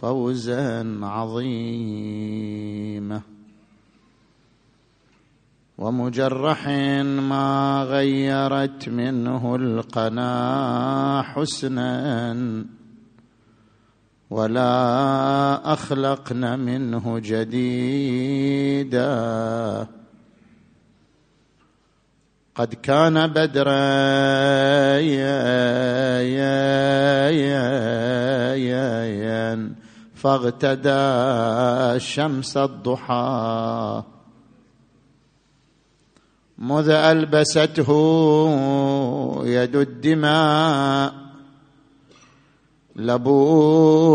فوزا عظيما. ومجرح ما غيرت منه القنا حسنا. ولا أخلقن منه جديدا. قد كان بدرا. فاغتدى شمس الضحى. مذ ألبسته يد الدماء. لبودا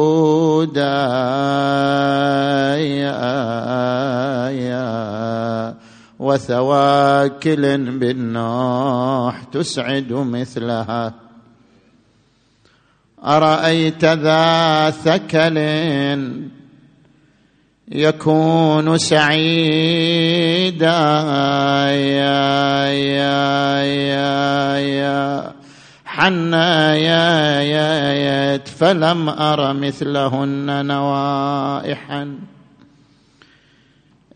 وثواكل بالنوح تسعد مثلها. أرأيت ذا ثكل يكون سعيدا؟ يا يا يا يا. حنا يا يا فلم أر مثلهن نوائحا.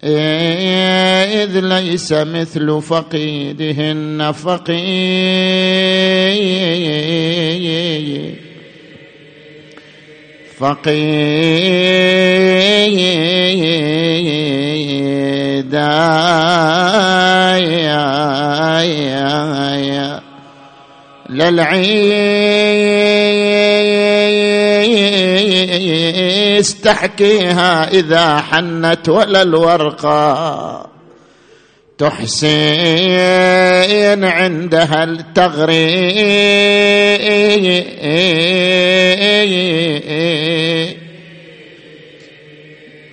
إذ ليس مثل فقيدهن فقيد. فقيدا للعيس تحكيها إذا حنت ولا الورقة تحسين عندها التغريد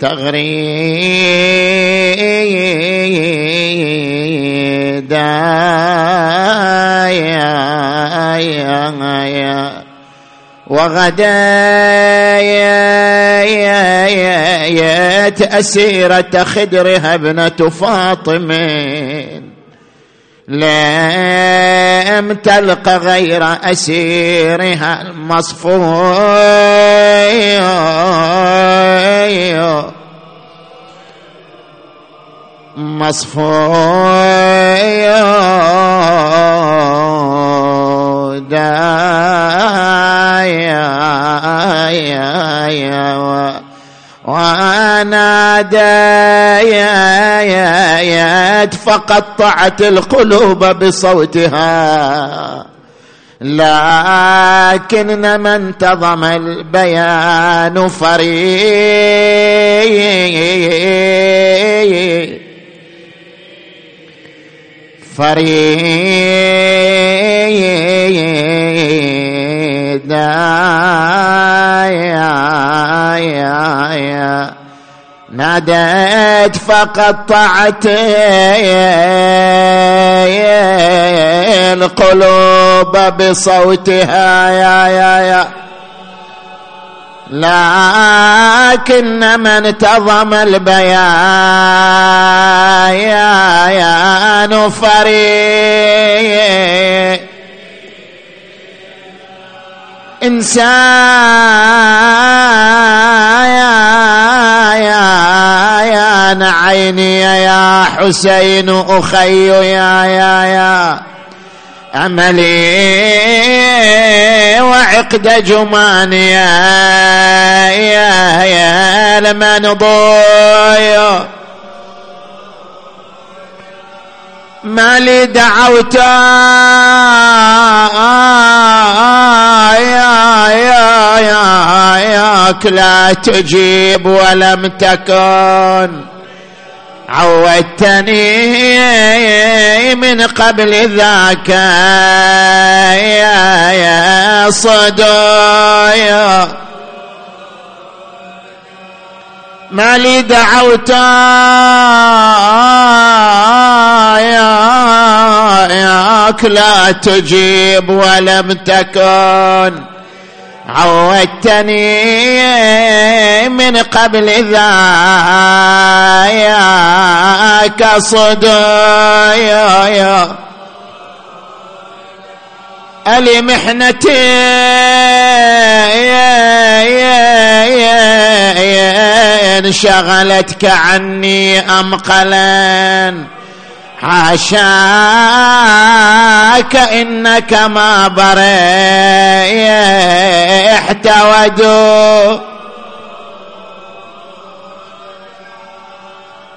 تغريدا وغدايت أسيرة خدرها ابنة فاطم لم تلق غير أسيرها المصفوي مصفوي وناديت فقطعت القلوب بصوتها لكن من انتظم البيان فريق فريدا ناديت فقطعت القلوب بصوتها يا يا يا. لكن من انتظم البيان يا يا نفري إنسان عيني يا حسين أخي يا يا يا أملي وعقد جماني يا يا يا لمن ما لي دعوت يا يا يا لا تجيب ولم تكن. عودتني من قبل ذاك. يا يا صدايا ما لي دعوت ياك لا تجيب ولم تكن. عودتني من قبل ذاك صدى يا يا. لمحنتي انشغلتك عني أمقلا حاشاك إنك ما بريحت ودو.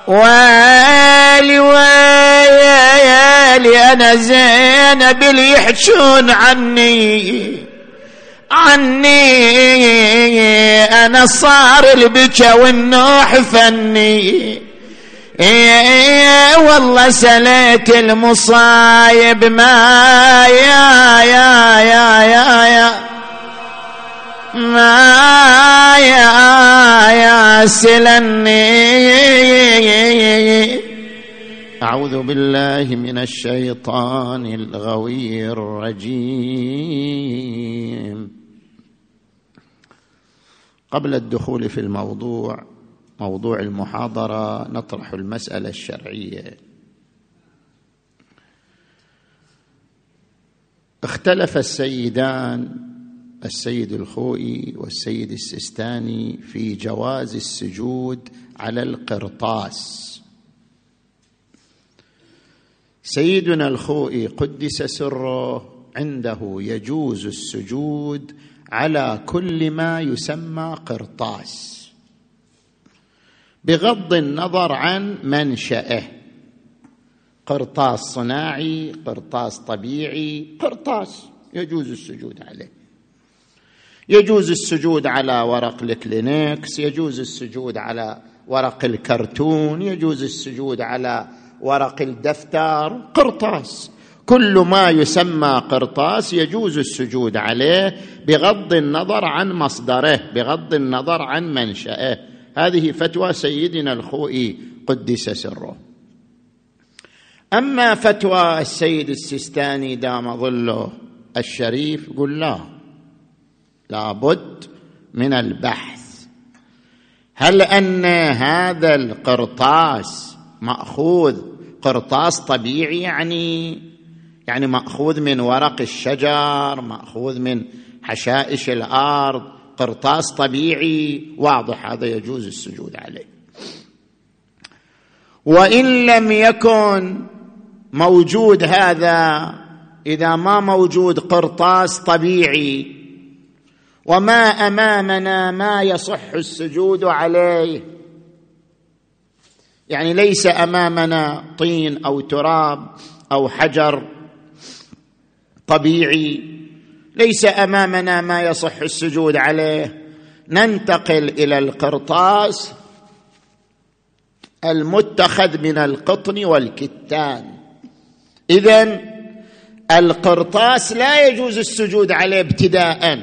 ويلي ويلي أنا زينب اللي يحجون عني. عني. أنا صار البكا والنوح فني. إيه والله سليت المصايب. ما يا يا يا يا يا. ما يا يا سلني. أعوذ بالله من الشيطان الغوي الرجيم. قبل الدخول في الموضوع موضوع المحاضرة نطرح المسألة الشرعية. اختلف السيدان السيد الخوئي والسيد السستاني في جواز السجود على القرطاس. سيدنا الخوئي قدس سره عنده يجوز السجود على كل ما يسمى قرطاس. بغض النظر عن منشأه. قرطاس صناعي قرطاس طبيعي قرطاس يجوز السجود عليه. يجوز السجود على ورق الكلينكس يجوز السجود على ورق الكرتون يجوز السجود على ورق الدفتر. قرطاس. كل ما يسمى قرطاس يجوز السجود عليه بغض النظر عن مصدره بغض النظر عن منشأه. هذه فتوى سيدنا الخوئي قدس سره. أما فتوى السيد السيستاني دام ظله الشريف يقول لا. لابد من البحث. هل أن هذا القرطاس مأخوذ؟ قرطاس طبيعي يعني يعني مأخوذ من ورق الشجر مأخوذ من حشائش الأرض قرطاس طبيعي واضح هذا يجوز السجود عليه. وإن لم يكن موجود هذا إذا ما موجود قرطاس طبيعي وما أمامنا ما يصح السجود عليه يعني ليس أمامنا طين أو تراب أو حجر طبيعي. ليس أمامنا ما يصح السجود عليه. ننتقل إلى القرطاس المتخذ من القطن والكتان. اذا القرطاس لا يجوز السجود عليه ابتداء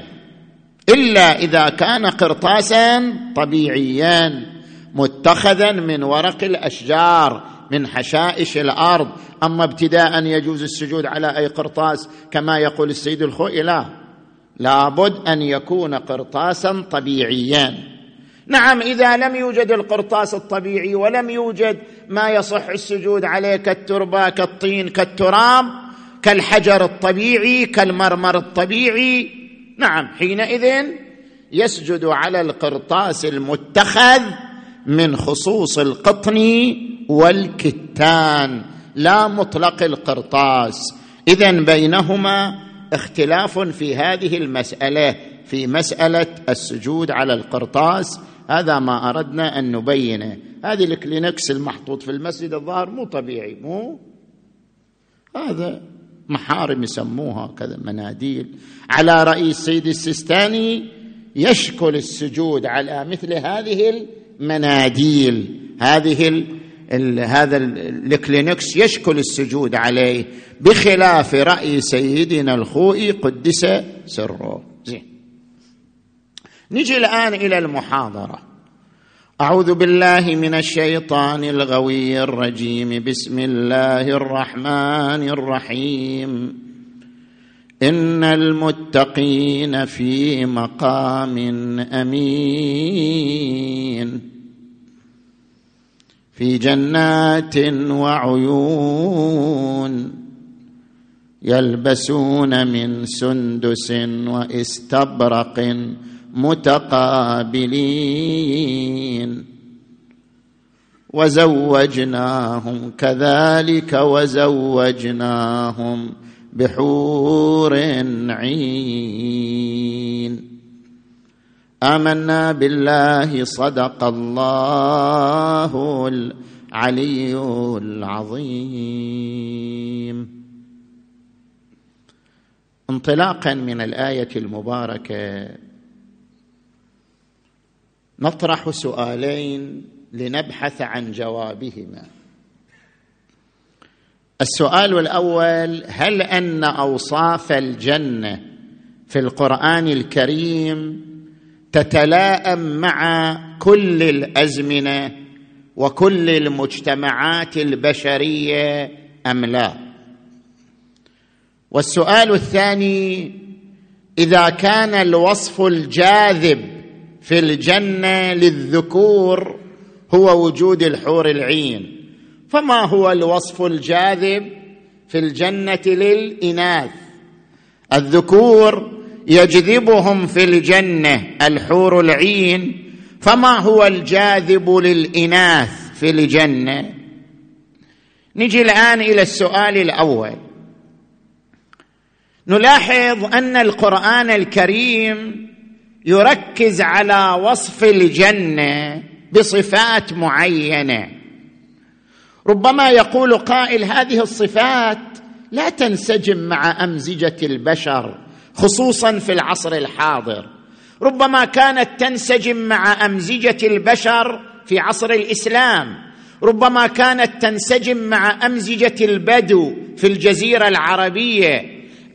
إلا إذا كان قرطاسا طبيعيا متخذا من ورق الأشجار. من حشائش الأرض. أما ابتداء يجوز السجود على أي قرطاس كما يقول السيد الخوئي لا. لابد أن يكون قرطاسا طبيعيا. نعم إذا لم يوجد القرطاس الطبيعي ولم يوجد ما يصح السجود عليه كالتربة كالطين كالتراب كالحجر الطبيعي كالمرمر الطبيعي نعم حينئذ يسجد على القرطاس المتخذ من خصوص القطن والكتان لا مطلق القرطاس. اذا بينهما اختلاف في هذه المسألة في مسألة السجود على القرطاس. هذا ما أردنا أن نبينه. هذه الكلينكس المحطوط في المسجد الظاهر مو طبيعي مو؟ هذا محارم يسموها كذا مناديل. على راي السيد السيستاني يشكل السجود على مثل هذه المناديل. هذه هذا الكلينكس يشكل السجود عليه بخلاف رأي سيدنا الخوئي قدس سره. زين. نجي الآن إلى المحاضرة. أعوذ بالله من الشيطان الغوي الرجيم. بسم الله الرحمن الرحيم. إن المتقين في مقام أمين. في جنات وعيون يلبسون من سندس واستبرق متقابلين. وزوجناهم كذلك وزوجناهم بحور عين. آمنا بالله صدق الله العلي العظيم. انطلاقا من الآية المباركة نطرح سؤالين لنبحث عن جوابهما. السؤال الأول هل أن أوصاف الجنة في القرآن الكريم تتلائم مع كل الأزمنة وكل المجتمعات البشرية أم لا. والسؤال الثاني إذا كان الوصف الجاذب في الجنة للذكور هو وجود الحور العين فما هو الوصف الجاذب في الجنة للإناث؟ الذكور يجذبهم في الجنة الحور العين فما هو الجاذب للإناث في الجنة؟ نجي الآن إلى السؤال الأول. نلاحظ أن القرآن الكريم يركز على وصف الجنة بصفات معينة. ربما يقول قائل هذه الصفات لا تنسجم مع أمزجة البشر. خصوصا في العصر الحاضر. ربما كانت تنسجم مع أمزجة البشر في عصر الإسلام. ربما كانت تنسجم مع أمزجة البدو في الجزيرة العربية.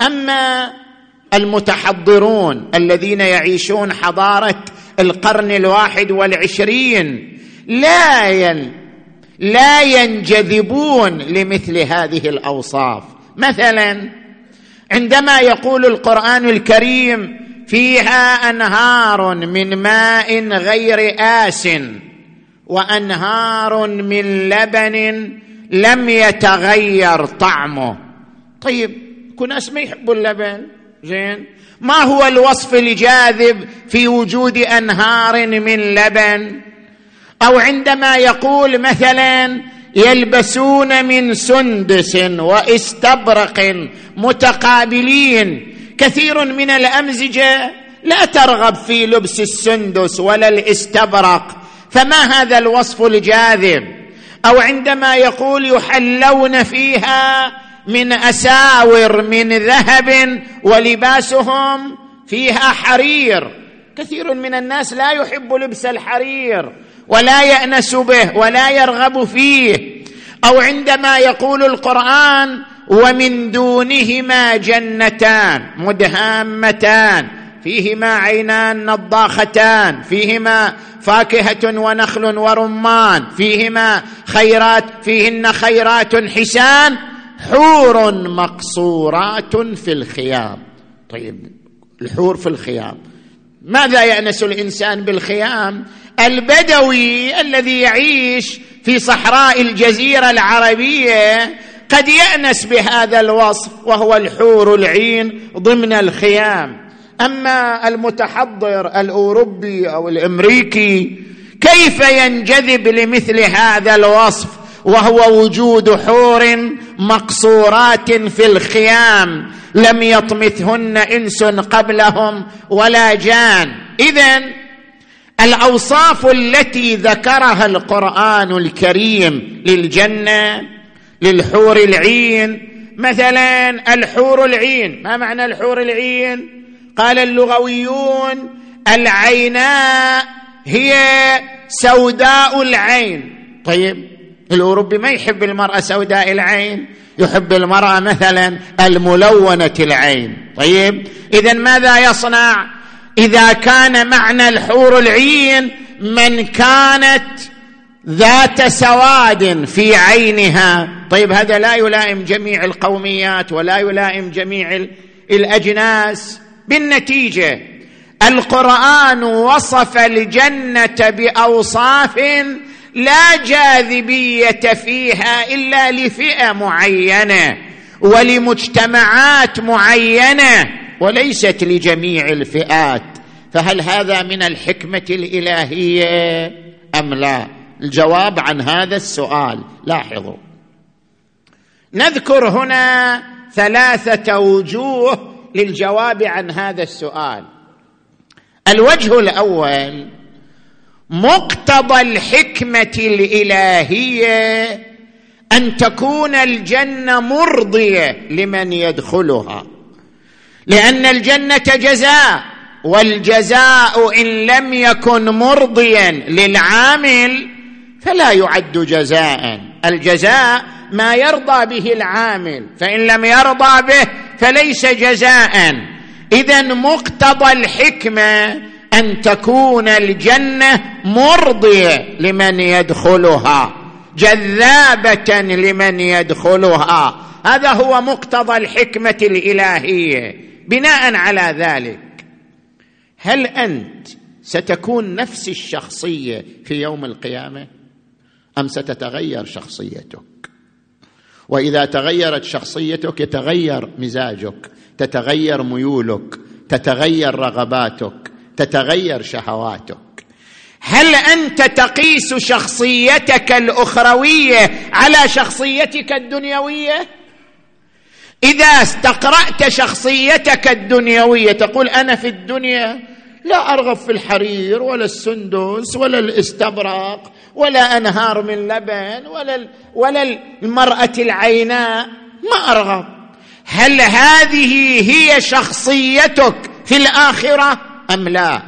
أما المتحضرون الذين يعيشون حضارة القرن الواحد والعشرين لا ين لا ينجذبون لمثل هذه الأوصاف. مثلا عندما يقول القرآن الكريم فيها أنهار من ماء غير آس وأنهار من لبن لم يتغير طعمه. طيب كل ناس ما يحبوا اللبن. زين. ما هو الوصف الجاذب في وجود أنهار من لبن؟ أو عندما يقول مثلا يلبسون من سندس واستبرق متقابلين. كثير من الأمزجة لا ترغب في لبس السندس ولا الاستبرق. فما هذا الوصف الجاذب؟ أو عندما يقول يحلون فيها من أساور من ذهب ولباسهم فيها حرير. كثير من الناس لا يحب لبس الحرير. ولا يأنس به ولا يرغب فيه. أو عندما يقول القرآن ومن دونهما جنتان مدهامتان فيهما عينان نضاختان فيهما فاكهة ونخل ورمان فيهما خيرات فيهن خيرات حسان حور مقصورات في الخيام. طيب الحور في الخيام. ماذا يأنس الإنسان بالخيام؟ البدوي الذي يعيش في صحراء الجزيرة العربية قد يأنس بهذا الوصف وهو الحور العين ضمن الخيام. أما المتحضر الأوروبي أو الأمريكي كيف ينجذب لمثل هذا الوصف؟ وهو وجود حور مقصورات في الخيام. لم يطمثهن إنس قبلهم ولا جان. اذا الأوصاف التي ذكرها القرآن الكريم للجنة للحور العين. مثلا الحور العين. ما معنى الحور العين؟ قال اللغويون العيناء هي سوداء العين. طيب الأوروبي ما يحب المرأة سوداء العين يحب المرأة مثلا الملونة العين. طيب اذا ماذا يصنع؟ إذا كان معنى الحور العين من كانت ذات سواد في عينها. طيب هذا لا يلائم جميع القوميات ولا يلائم جميع الأجناس. بالنتيجة القرآن وصف الجنة بأوصاف لا جاذبية فيها إلا لفئة معينة ولمجتمعات معينة. وليست لجميع الفئات فهل هذا من الحكمة الإلهية أم لا؟ الجواب عن هذا السؤال لاحظوا. نذكر هنا ثلاثة وجوه للجواب عن هذا السؤال. الوجه الأول مقتضى الحكمة الإلهية أن تكون الجنة مرضية لمن يدخلها. لأن الجنة جزاء والجزاء إن لم يكن مرضيا للعامل فلا يعد جزاء. الجزاء ما يرضى به العامل فإن لم يرضى به فليس جزاء. اذا مقتضى الحكمة أن تكون الجنة مرضية لمن يدخلها جذابة لمن يدخلها. هذا هو مقتضى الحكمة الإلهية. بناء على ذلك هل أنت ستكون نفس الشخصية في يوم القيامة؟ أم ستتغير شخصيتك؟ وإذا تغيرت شخصيتك يتغير مزاجك تتغير ميولك تتغير رغباتك تتغير شهواتك. هل أنت تقيس شخصيتك الأخروية على شخصيتك الدنيوية؟ إذا استقرأت شخصيتك الدنيوية تقول أنا في الدنيا لا أرغب في الحرير ولا السندس ولا الاستبرق ولا أنهار من لبن ولا ولا المرأة العيناء ما أرغب. هل هذه هي شخصيتك في الآخرة؟ أم لا؟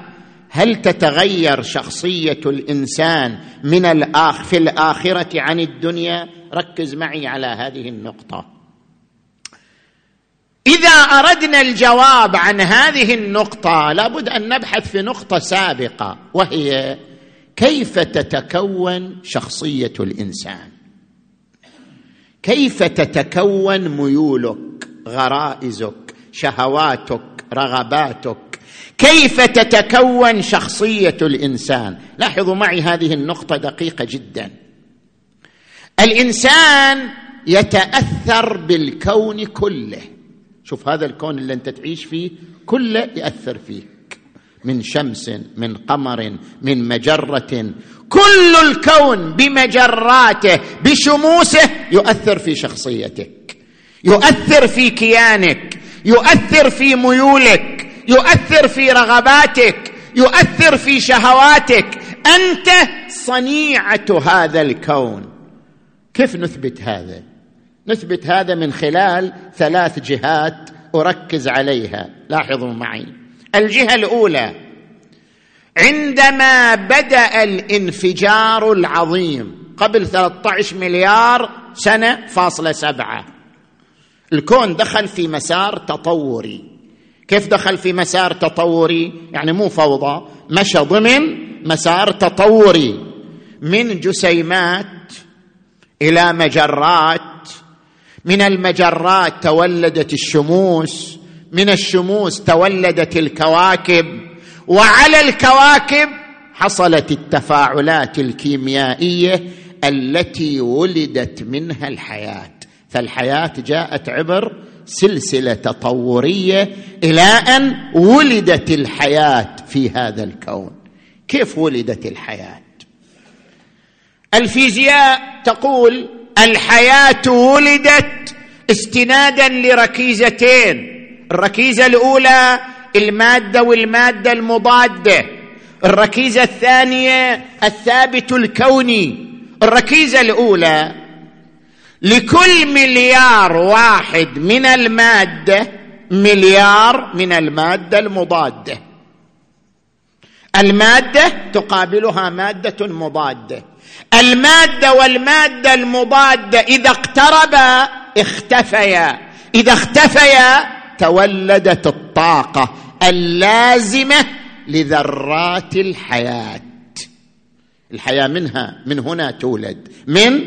هل تتغير شخصية الإنسان من الآخ في الآخرة عن الدنيا؟ ركز معي على هذه النقطة. إذا أردنا الجواب عن هذه النقطة لابد أن نبحث في نقطة سابقة وهي كيف تتكون شخصية الإنسان؟ كيف تتكون ميولك غرائزك شهواتك رغباتك؟ كيف تتكون شخصية الإنسان؟ لاحظوا معي هذه النقطة دقيقة جدا. الإنسان يتأثر بالكون كله. شوف هذا الكون اللي انت تعيش فيه كله يأثر فيك. من شمس من قمر من مجرة. كل الكون بمجراته بشموسه يؤثر في شخصيتك. يؤثر في كيانك. يؤثر في ميولك. يؤثر في رغباتك. يؤثر في شهواتك. أنت صنيعة هذا الكون. كيف نثبت هذا؟ نثبت هذا من خلال ثلاث جهات أركز عليها. لاحظوا معي. الجهة الأولى عندما بدأ الانفجار العظيم قبل 13 مليار سنة فاصلة سبعة الكون دخل في مسار تطوري. كيف دخل في مسار تطوري؟ يعني مو فوضى مشى ضمن مسار تطوري. من جسيمات إلى مجرات من المجرات تولدت الشموس من الشموس تولدت الكواكب وعلى الكواكب حصلت التفاعلات الكيميائية التي ولدت منها الحياة. فالحياة جاءت عبر سلسلة تطورية إلى أن ولدت الحياة في هذا الكون. كيف ولدت الحياة؟ الفيزياء تقول الحياة ولدت استنادا لركيزتين. الركيزة الأولى المادة والمادة المضادة. الركيزة الثانية الثابت الكوني. الركيزة الأولى لكل مليار واحد من المادة مليار من المادة المضادة. المادة تقابلها مادة مضادة. المادة والمادة المضادة إذا اقتربا اختفيا. إذا اختفيا تولدت الطاقة اللازمة لذرات الحياة. الحياة منها من هنا تولد من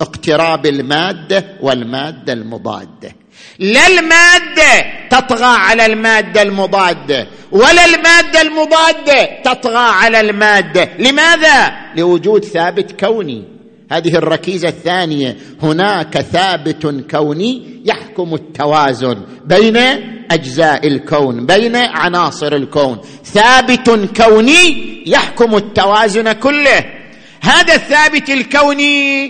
اقتراب المادة والمادة المضادة. لا المادة تطغى على المادة المضادة ولا المادة المضادة تطغى على المادة. لماذا؟ لوجود ثابت كوني. هذه الركيزة الثانية هناك ثابت كوني يحكم التوازن بين أجزاء الكون بين عناصر الكون. ثابت كوني يحكم التوازن كله. هذا الثابت الكوني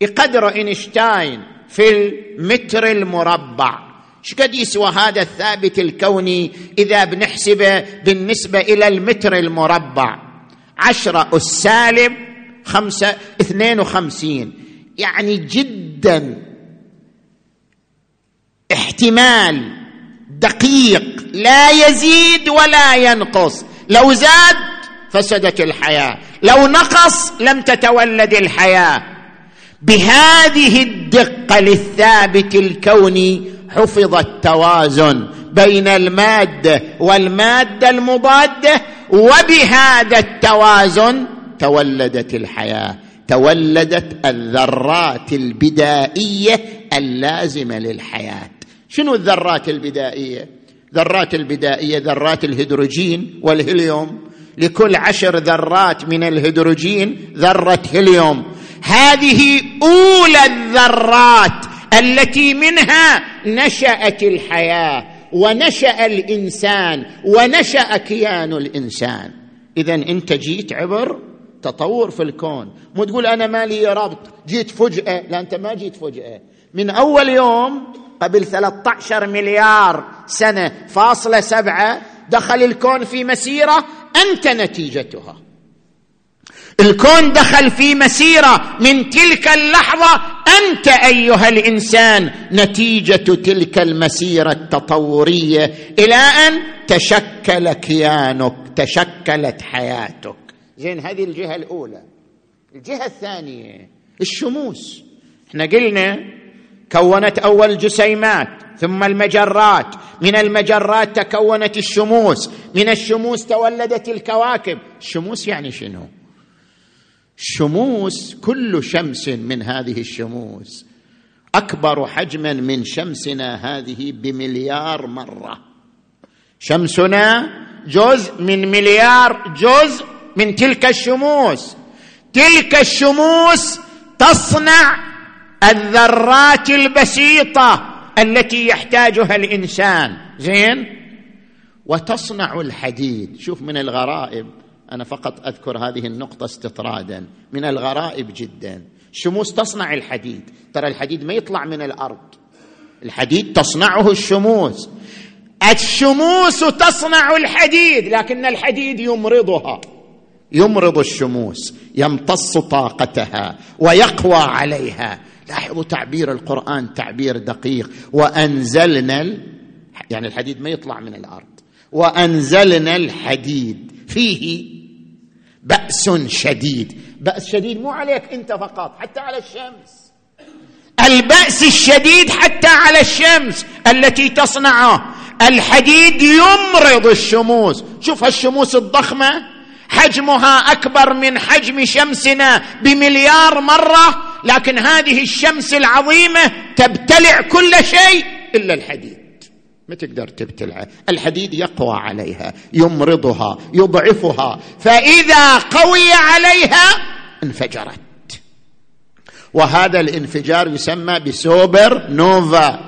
يقدر إينشتاين في المتر المربع. إيش قد يسوى هذا الثابت الكوني إذا بنحسبه بالنسبة إلى المتر المربع؟ عشرة السالب خمسة اثنين وخمسين. يعني جدا. احتمال دقيق. لا يزيد ولا ينقص. لو زاد فسدت الحياة. لو نقص لم تتولد الحياة. بهذه الدقة للثابت الكوني حفظ التوازن بين المادة والمادة المضادة وبهذا التوازن تولدت الحياة تولدت الذرات البدائية اللازمة للحياة. شنو الذرات البدائية؟ ذرات البدائية ذرات الهيدروجين والهيليوم. لكل عشر ذرات من الهيدروجين ذرة هيليوم. هذه أولى الذرات التي منها نشأت الحياة ونشأ الإنسان ونشأ كيان الإنسان. اذا أنت جيت عبر تطور في الكون. مو تقول أنا ما لي ربط جيت فجأة. لا أنت ما جيت فجأة. من أول يوم قبل 13 مليار سنة فاصلة سبعة دخل الكون في مسيرة أنت نتيجتها. الكون دخل في مسيرة من تلك اللحظة أنت أيها الإنسان نتيجة تلك المسيرة التطورية إلى أن تشكل كيانك تشكلت حياتك. زين هذه الجهة الأولى. الجهة الثانية الشموس. إحنا قلنا كونت أول جسيمات ثم المجرات. من المجرات تكونت الشموس. من الشموس تولدت الكواكب. الشموس يعني شنو؟ الشموس كل شمس من هذه الشموس. أكبر حجما من شمسنا هذه بمليار مرة. شمسنا جزء من مليار جزء من تلك الشموس. تلك الشموس تصنع الذرات البسيطة التي يحتاجها الإنسان. زين؟ وتصنع الحديد. شوف من الغرائب. أنا فقط أذكر هذه النقطة استطرادا. من الغرائب جدا. الشموس تصنع الحديد؟ ترى الحديد ما يطلع من الأرض. الحديد تصنعه الشموس. الشموس تصنع الحديد لكن الحديد يمرضها. يمرض الشموس يمتص طاقتها ويقوى عليها. لاحظوا تعبير القرآن تعبير دقيق. وأنزلنا ال... يعني الحديد ما يطلع من الأرض. وأنزلنا الحديد. فيه بأس شديد. بأس شديد مو عليك أنت فقط حتى على الشمس. البأس الشديد حتى على الشمس التي تصنعه الحديد يمرض الشموس. شوف هالشموس الضخمة حجمها أكبر من حجم شمسنا بمليار مرة لكن هذه الشمس العظيمة تبتلع كل شيء إلا الحديد. ما تقدر تبتلعه الحديد يقوى عليها يمرضها يضعفها. فإذا قوي عليها انفجرت. وهذا الانفجار يسمى بسوبر نوفا.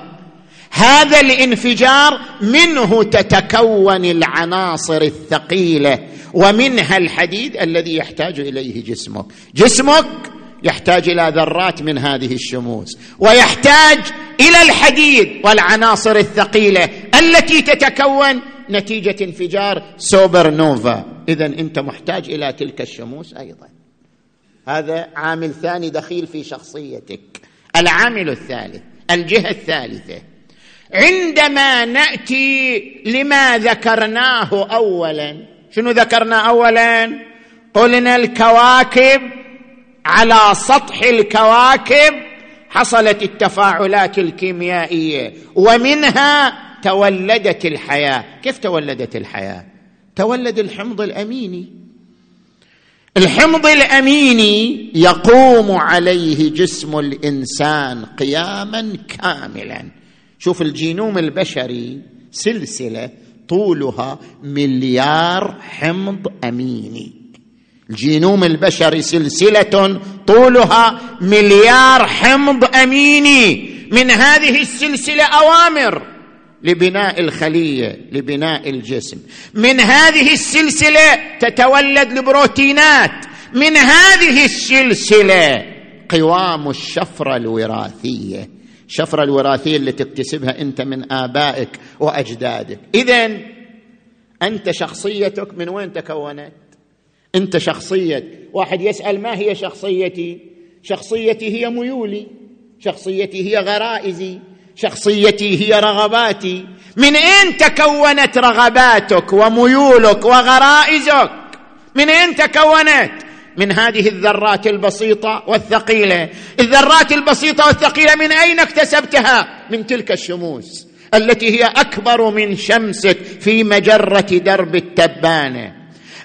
هذا الانفجار منه تتكون العناصر الثقيلة ومنها الحديد الذي يحتاج إليه جسمك. جسمك يحتاج إلى ذرات من هذه الشموس ويحتاج إلى الحديد والعناصر الثقيلة التي تتكون نتيجة انفجار سوبر نوفا اذا أنت محتاج إلى تلك الشموس أيضا. هذا عامل ثاني دخيل في شخصيتك. العامل الثالث الجهة الثالثة. عندما نأتي لما ذكرناه اولا شنو ذكرنا اولا؟ قلنا الكواكب على سطح الكواكب حصلت التفاعلات الكيميائية ومنها تولدت الحياة. كيف تولدت الحياة؟ تولد الحمض الأميني. الحمض الأميني يقوم عليه جسم الإنسان قياما كاملا. شوف الجينوم البشري سلسلة طولها مليار حمض أميني. الجينوم البشري سلسلة طولها مليار حمض أميني من هذه السلسلة أوامر لبناء الخلية لبناء الجسم. من هذه السلسلة تتولد البروتينات. من هذه السلسلة قوام الشفرة الوراثية. الشفره الوراثية اللي تكتسبها أنت من آبائك وأجدادك. اذا أنت شخصيتك من وين تكونت؟ أنت شخصية. واحد يسأل ما هي شخصيتي؟ شخصيتي هي ميولي. شخصيتي هي غرائزي. شخصيتي هي رغباتي. من أين تكونت رغباتك وميولك وغرائزك؟ من أين تكونت؟ من هذه الذرات البسيطة والثقيلة. الذرات البسيطة والثقيلة من أين اكتسبتها؟ من تلك الشموس التي هي أكبر من شمسك في مجرة درب التبانة.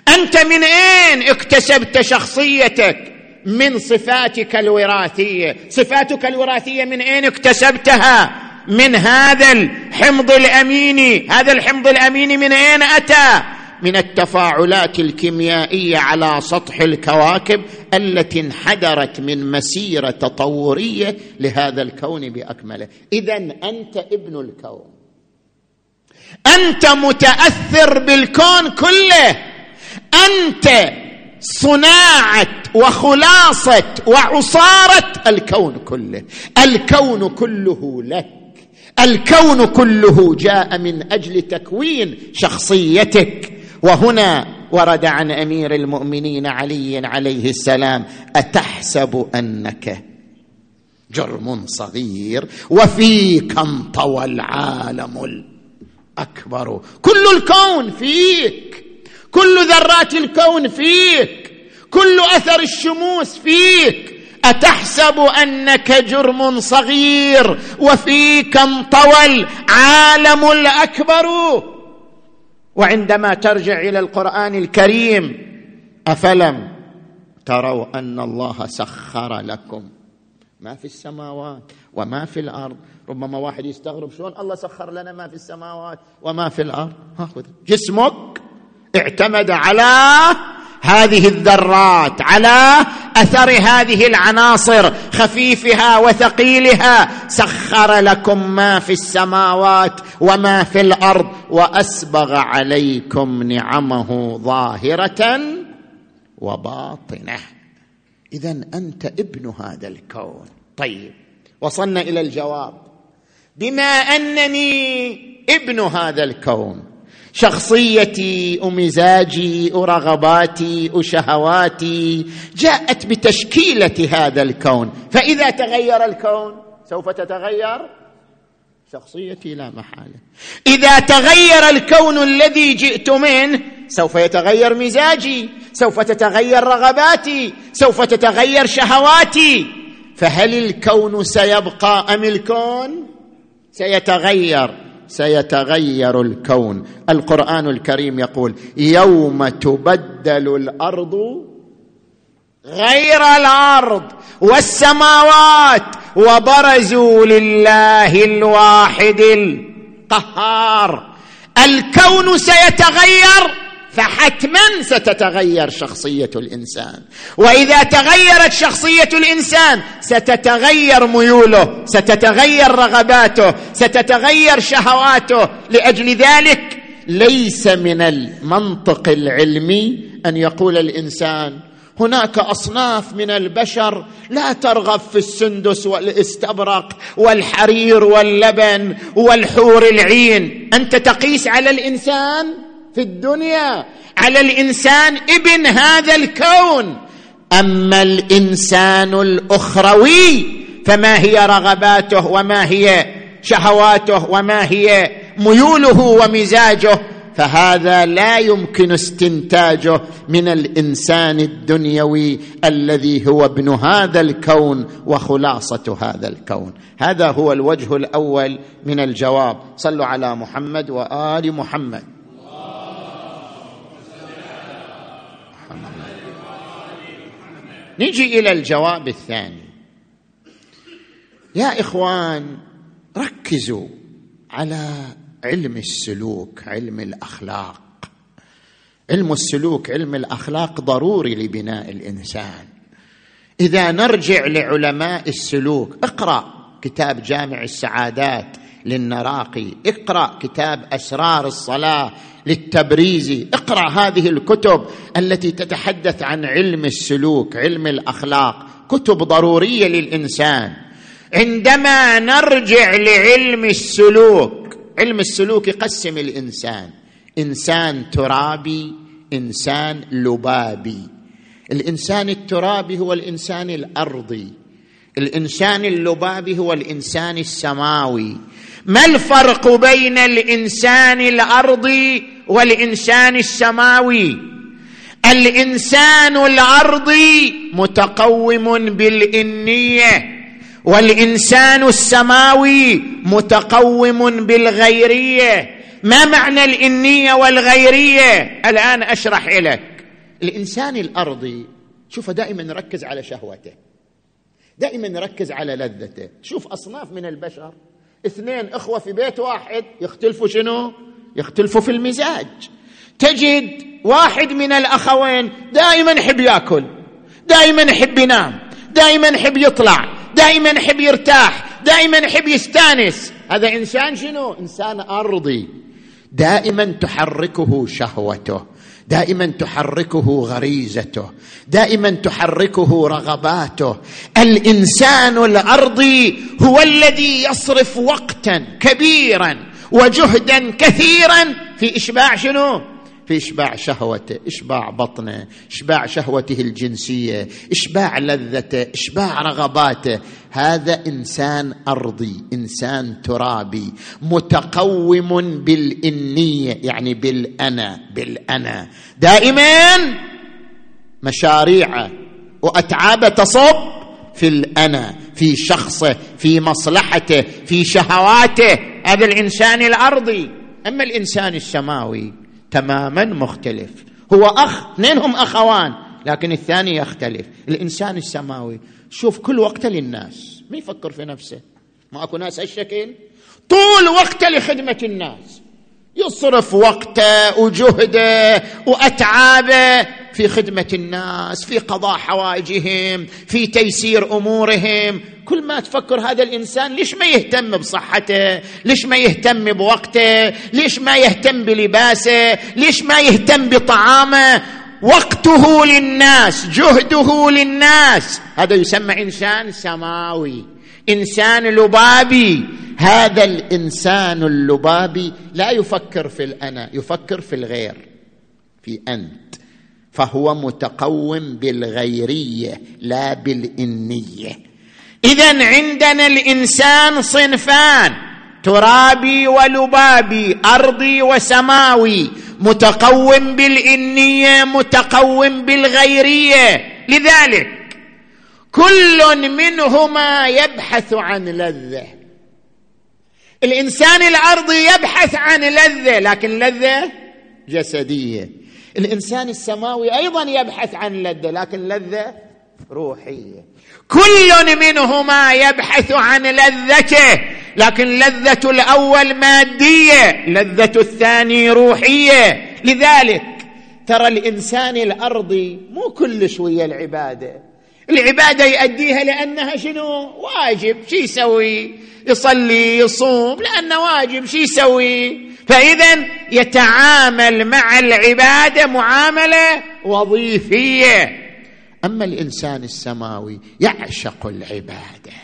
أنت من أين اكتسبت شخصيتك؟ من صفاتك الوراثية. صفاتك الوراثية من أين اكتسبتها؟ من هذا الحمض الأميني. هذا الحمض الأميني من أين أتى؟ من التفاعلات الكيميائية على سطح الكواكب التي انحدرت من مسيرة تطورية لهذا الكون بأكمله. اذا أنت ابن الكون. أنت متأثر بالكون كله. أنت صناعة وخلاصة وعصارة. الكون كله الكون كله لك. الكون كله جاء من أجل تكوين شخصيتك. وهنا ورد عن أمير المؤمنين علي عليه السلام أتحسب أنك جرم صغير؟ وفيك انطوى العالم الأكبر؟ كل الكون فيك. كل ذرات الكون فيك كل أثر الشموس فيك. أتحسب أنك جرم صغير وفيك انطوى العالم الأكبر. وعندما ترجع إلى القرآن الكريم أفلم تروا أن الله سخر لكم. ما في السماوات وما في الأرض. ربما واحد يستغرب شلون الله سخر لنا ما في السماوات وما في الأرض؟ جسمك. اعتمد على هذه الذرات على أثر هذه العناصر خفيفها وثقيلها. سخر لكم ما في السماوات وما في الأرض وأسبغ عليكم نعمه ظاهرة وباطنة. اذا أنت ابن هذا الكون. طيب وصلنا إلى الجواب. بما أنني ابن هذا الكون شخصيتي ومزاجي ورغباتي وشهواتي جاءت بتشكيلة هذا الكون. فإذا تغير الكون سوف تتغير؟ شخصيتي لا محالة. إذا تغير الكون الذي جئت منه سوف يتغير مزاجي سوف تتغير رغباتي سوف تتغير شهواتي. فهل الكون سيبقى أم الكون؟ سيتغير. سيتغير الكون. القرآن الكريم يقول يوم تبدل الأرض غير الأرض والسماوات وبرزوا لله الواحد القهار. الكون سيتغير فحتما ستتغير شخصية الإنسان. وإذا تغيرت شخصية الإنسان ستتغير ميوله ستتغير رغباته ستتغير شهواته. لأجل ذلك ليس من المنطق العلمي أن يقول الإنسان هناك أصناف من البشر لا ترغب في السندس والاستبرق والحرير واللبن والحور العين. أنت تقيس على الإنسان في الدنيا على الإنسان ابن هذا الكون. أما الإنسان الأخروي فما هي رغباته وما هي شهواته وما هي ميوله ومزاجه فهذا لا يمكن استنتاجه من الإنسان الدنيوي الذي هو ابن هذا الكون وخلاصة هذا الكون. هذا هو الوجه الأول من الجواب. صلوا على محمد وآل محمد. نجي إلى الجواب الثاني. يا إخوان ركزوا على علم السلوك علم الأخلاق. علم السلوك علم الأخلاق ضروري لبناء الإنسان. إذا نرجع لعلماء السلوك اقرأ كتاب جامع السعادات. للنراقي. اقرأ كتاب أسرار الصلاة للتبريزي اقرأ هذه الكتب التي تتحدث عن علم السلوك علم الأخلاق. كتب ضرورية للإنسان. عندما نرجع لعلم السلوك علم السلوك يقسم الإنسان. إنسان ترابي إنسان لبابي. الإنسان الترابي هو الإنسان الأرضي. الإنسان اللبابي هو الإنسان السماوي. ما الفرق بين الإنسان الارضي والإنسان السماوي؟ الإنسان الارضي متقوم بالإنية والإنسان السماوي متقوم بالغيرية. ما معنى الإنية والغيرية؟ الآن أشرح لك. الإنسان الارضي شوف دائما نركز على شهوته دائما نركز على لذته. شوف أصناف من البشر. اثنين إخوة في بيت واحد يختلفوا شنو؟ يختلفوا في المزاج. تجد واحد من الأخوين دائما يحب يأكل دائما يحب ينام دائما يحب يطلع دائما يحب يرتاح دائما يحب يستأنس. هذا إنسان شنو؟ إنسان أرضي. دائما تحركه شهوته. دائما تحركه غريزته دائما تحركه رغباته. الإنسان الارضي هو الذي يصرف وقتا كبيرا وجهدا كثيرا في إشباع شنو؟ في إشباع شهوته إشباع بطنه إشباع شهوته الجنسية إشباع لذته إشباع رغباته. هذا إنسان أرضي إنسان ترابي متقوم بالإنية يعني بالأنا بالأنا. دائما مشاريعه واتعابه تصب في الأنا في شخصه في مصلحته في شهواته. هذا الإنسان الأرضي. أما الإنسان السماوي تماما مختلف. هو أخ اثنينهم أخوان لكن الثاني يختلف. الإنسان السماوي شوف كل وقته للناس. ما يفكر في نفسه. ما اكو ناس هالشكل؟ طول وقته لخدمة الناس. يصرف وقته وجهده وأتعابه في خدمة الناس في قضاء حوائجهم في تيسير أمورهم. كل ما تفكر هذا الإنسان ليش ما يهتم بصحته؟ ليش ما يهتم بوقته؟ ليش ما يهتم بلباسه؟ ليش ما يهتم بطعامه؟ وقته للناس جهده للناس. هذا يسمى إنسان سماوي إنسان لبابي. هذا الإنسان اللبابي لا يفكر في الأنا يفكر في الغير في انت فهو متقوم بالغيرية لا بالإنية. اذا عندنا الإنسان صنفان ترابي ولبابي أرضي وسماوي متقوم بالإنية متقوم بالغيرية. لذلك كل منهما يبحث عن لذة. الإنسان الارضي يبحث عن لذة لكن لذة جسدية. الإنسان السماوي أيضا يبحث عن لذة لكن لذة روحية. كل منهما يبحث عن لذته لكن لذة الأول مادية لذة الثاني روحية. لذلك ترى الإنسان الارضي مو كل شوية العبادة. العبادة يؤديها لأنها شنو؟ واجب. شو يسوي؟ يصلي يصوم. لأنه واجب. شو يسوي؟ فإذا يتعامل مع العبادة معاملة وظيفية. أما الإنسان السماوي يعشق العبادة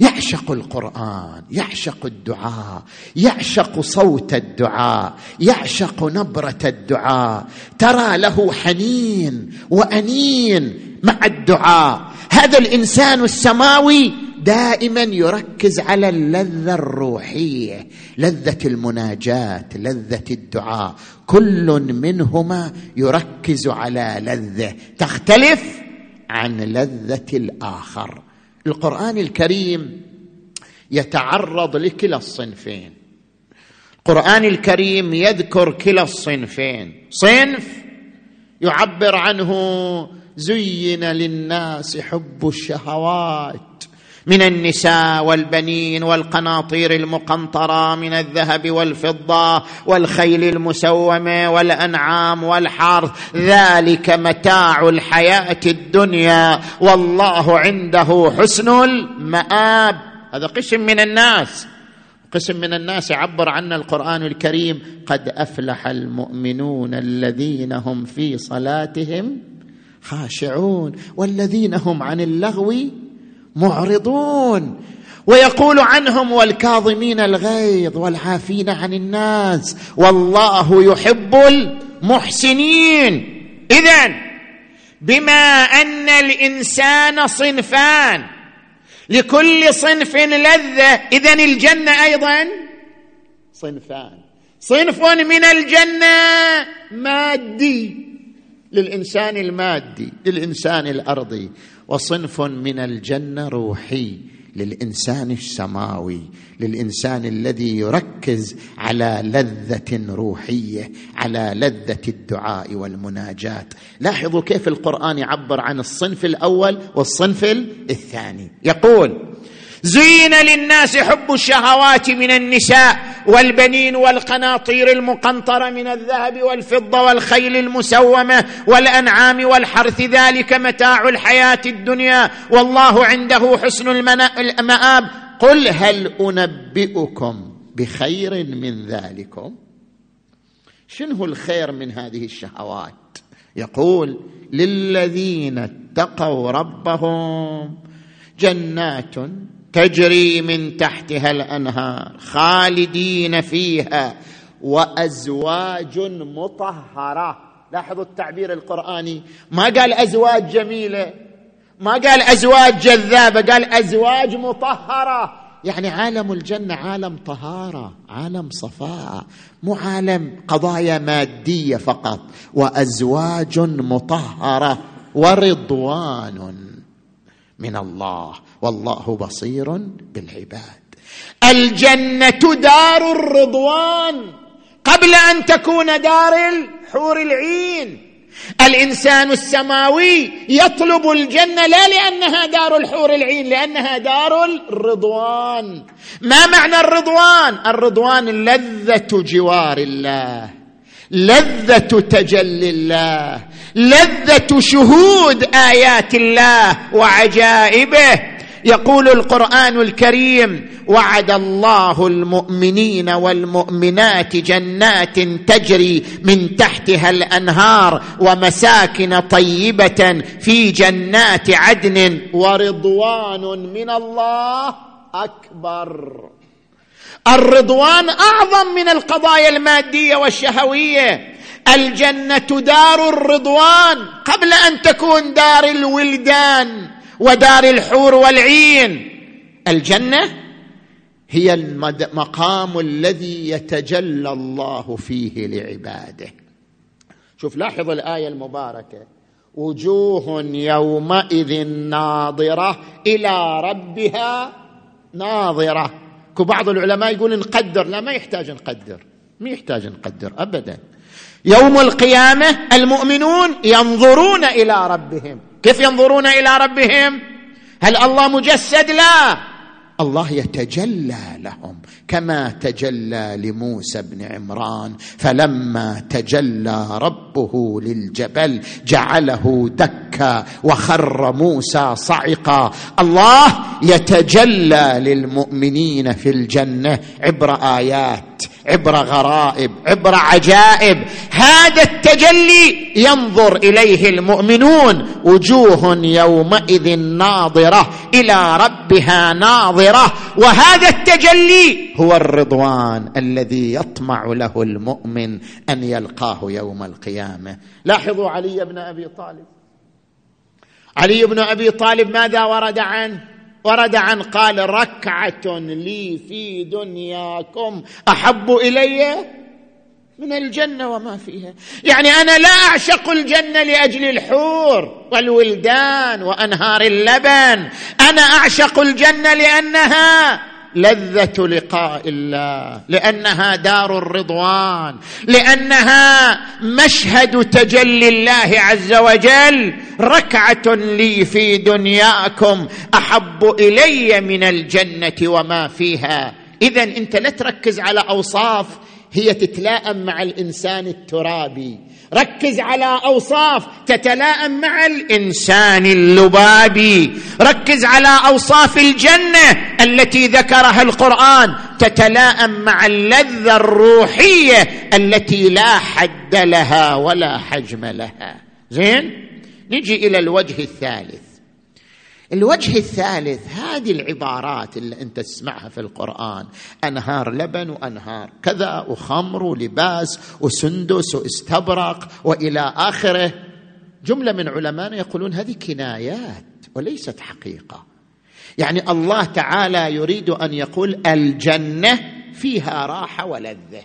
يعشق القرآن يعشق الدعاء يعشق صوت الدعاء يعشق نبرة الدعاء. ترى له حنين وأنين مع الدعاء. هذا الإنسان السماوي دائما يركز على اللذة الروحية لذة المناجاة لذة الدعاء. كل منهما يركز على لذة. تختلف عن لذة الآخر. القرآن الكريم يتعرض لكلا الصنفين. القرآن الكريم يذكر كلا الصنفين. صنف يعبر عنه زين للناس حب الشهوات. من النساء والبنين والقناطير المقنطرة من الذهب والفضة والخيل المسومة والأنعام والحرث. ذلك متاع الحياة الدنيا. والله عنده حسن المآب. هذا قسم من الناس. قسم من الناس يعبر عنه القرآن الكريم. قد أفلح المؤمنون الذين هم في صلاتهم خاشعون والذين هم عن اللغو معرضون. ويقول عنهم والكاظمين الغيظ والعافين عن الناس. والله يحب المحسنين. اذا بما أن الإنسان صنفان. لكل صنف لذة. اذا الجنة أيضا صنفان. صنف من الجنة مادي للإنسان المادي للإنسان الأرضي. وصنف من الجنة روحي للإنسان السماوي للإنسان الذي يركز على لذة روحية على لذة الدعاء والمناجاه لاحظوا كيف القرآن يعبر عن الصنف الأول والصنف الثاني. يقول زين للناس حب الشهوات من النساء والبنين والقناطير المقنطرة من الذهب والفضة والخيل المسومة والأنعام والحرث. ذلك متاع الحياة الدنيا. والله عنده حسن المآب. قل هل أنبئكم بخير من ذلكم؟ شنو الخير من هذه الشهوات؟ يقول للذين اتقوا ربهم جنات تجري من تحتها الأنهار خالدين فيها وأزواج مطهرة. لاحظوا التعبير القرآني. ما قال أزواج جميلة ما قال أزواج جذابة قال أزواج مطهرة. يعني عالم الجنة عالم طهارة عالم صفاء مو عالم قضايا مادية فقط. وأزواج مطهرة. ورضوان. من الله. والله بصير بالعباد. الجنة دار الرضوان. قبل أن تكون دار الحور العين. الإنسان السماوي يطلب الجنة لا لأنها دار الحور العين لأنها دار الرضوان. ما معنى الرضوان؟ الرضوان لذة جوار الله. لذة تجلي الله لذة شهود آيات الله وعجائبه. يقول القرآن الكريم وعد الله المؤمنين والمؤمنات جنات تجري من تحتها الأنهار ومساكن طيبة في جنات عدن ورضوان من الله أكبر. الرضوان أعظم من القضايا المادية والشهوية. الجنة دار الرضوان قبل أن تكون دار الولدان ودار الحور والعين. الجنة هي المقام الذي يتجلى الله فيه لعباده. شوف لاحظ الآية المباركة. وجوه يومئذ ناظرة إلى ربها ناظرة. بعض العلماء يقول نقدر. لا ما يحتاج نقدر. ما يحتاج نقدر ابدا. يوم القيامة المؤمنون ينظرون إلى ربهم. كيف ينظرون إلى ربهم؟ هل الله مجسد؟ لا. الله يتجلى لهم كما تجلى لموسى بن عمران. فلما تجلى ربه للجبل جعله دكا وخر موسى صعقا. الله يتجلى للمؤمنين في الجنة عبر آيات عبر غرائب عبر عجائب. هذا التجلي ينظر إليه المؤمنون وجوه يومئذ ناظرة إلى ربها ناظرة. وهذا التجلي هو الرضوان الذي يطمع له المؤمن أن يلقاه يوم القيامة. لاحظوا علي بن أبي طالب. علي بن أبي طالب ماذا ورد عنه؟ ورد عن قال ركعة لي في دنياكم أحب إلي من الجنة وما فيها. يعني أنا لا أعشق الجنة لأجل الحور والولدان وأنهار اللبن. أنا أعشق الجنة لأنها لذة لقاء الله لأنها دار الرضوان لأنها مشهد تجلي الله عز وجل. ركعة لي في دنياكم أحب إلي من الجنة وما فيها. اذا أنت لا تركز على أوصاف هي تتلائم مع الإنسان الترابي. ركز على أوصاف تتلائم مع الإنسان اللبابي. ركز على أوصاف الجنة التي ذكرها القرآن. تتلائم مع اللذة الروحية التي لا حد لها ولا حجم لها. زين؟ نجي إلى الوجه الثالث. الوجه الثالث هذه العبارات اللي أنت تسمعها في القرآن. أنهار لبن وأنهار كذا وخمر ولباس وسندس واستبرق وإلى آخره. جملة من علمائنا يقولون هذه كنايات وليست حقيقة. يعني الله تعالى يريد أن يقول الجنة فيها راحة ولذة.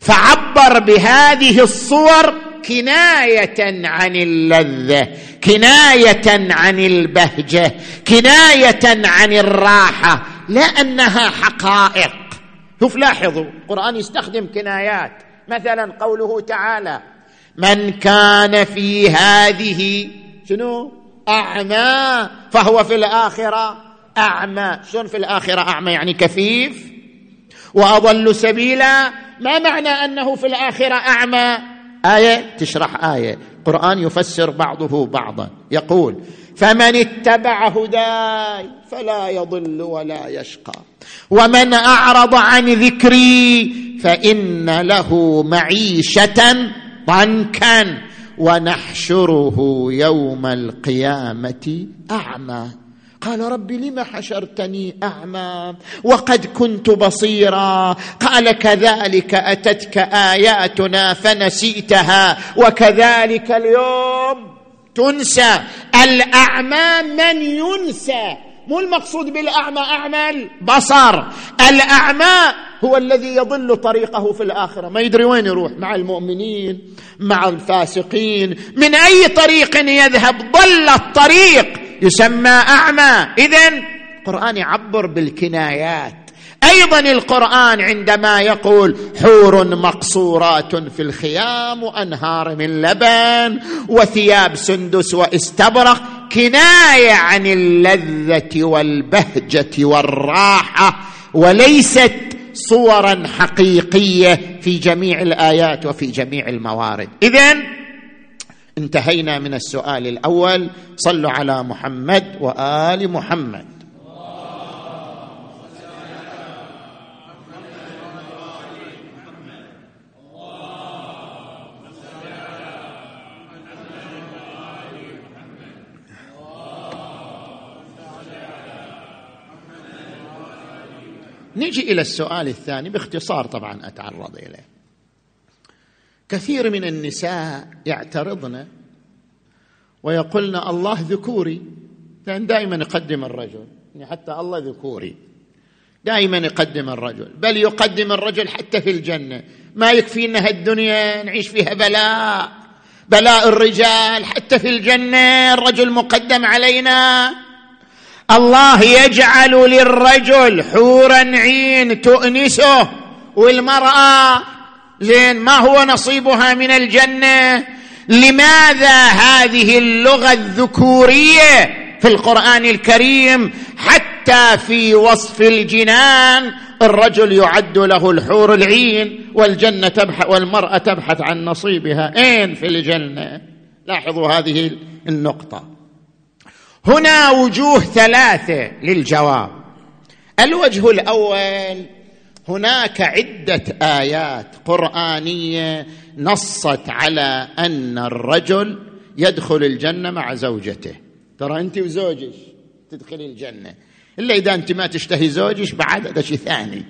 فعبر بهذه الصور كناية عن اللذة كناية عن البهجة كناية عن الراحة لا انها حقائق. شوف لاحظوا القرآن يستخدم كنايات. مثلا قوله تعالى من كان في هذه شنو؟ أعمى فهو في الآخرة أعمى. شلون في الآخرة أعمى؟ يعني كفيف وأضل سبيلا. ما معنى أنه في الآخرة أعمى؟ آية تشرح آية. القران يفسر بعضه بعضا. يقول فمن اتبع هداي فلا يضل ولا يشقى. ومن أعرض عن ذكري فإن له معيشة ضنكا. ونحشره يوم القيامة أعمى. قال رب لم حشرتني أعمى وقد كنت بصيرا قال كذلك أتتك آياتنا فنسيتها وكذلك اليوم تنسى الأعمى من ينسى مو المقصود بالأعمى أعمى البصر الأعمى هو الذي يضل طريقه في الآخرة ما يدري وين يروح مع المؤمنين مع الفاسقين من أي طريق يذهب ضل الطريق يسمى أعمى. اذا القرآن يعبر بالكنايات. أيضا القرآن عندما يقول حور مقصورات في الخيام وأنهار من لبن وثياب سندس واستبرق. كناية عن اللذة والبهجة والراحة. وليست صورا حقيقية في جميع الآيات وفي جميع الموارد. اذا انتهينا من السؤال الأول. صلوا على محمد وآل محمد. نجي إلى السؤال الثاني باختصار طبعا أتعرض إليه. كثير من النساء يعترضن ويقولن الله ذكوري. لأن دائما يقدم الرجل يعني حتى الله ذكوري. دائما يقدم الرجل. بل يقدم الرجل حتى في الجنة. ما يكفينا الدنيا نعيش فيها بلاء. بلاء الرجال حتى في الجنة الرجل مقدم علينا. الله يجعل للرجل حورا عين تؤنسه. والمرأة زين ما هو نصيبها من الجنة؟ لماذا هذه اللغة الذكورية في القرآن الكريم حتى في وصف الجنان الرجل يعد له الحور العين والجنة تبحث والمرأة تبحث عن نصيبها؟ أين في الجنة؟ لاحظوا هذه النقطة. هنا وجوه ثلاثة للجواب. الوجه الأول هناك عدة آيات قرآنية نصت على أن الرجل يدخل الجنة مع زوجته. ترى أنت وزوجك تدخلي الجنة. إلا إذا أنت ما تشتهي زوجك بعد؟ هذا شيء ثاني.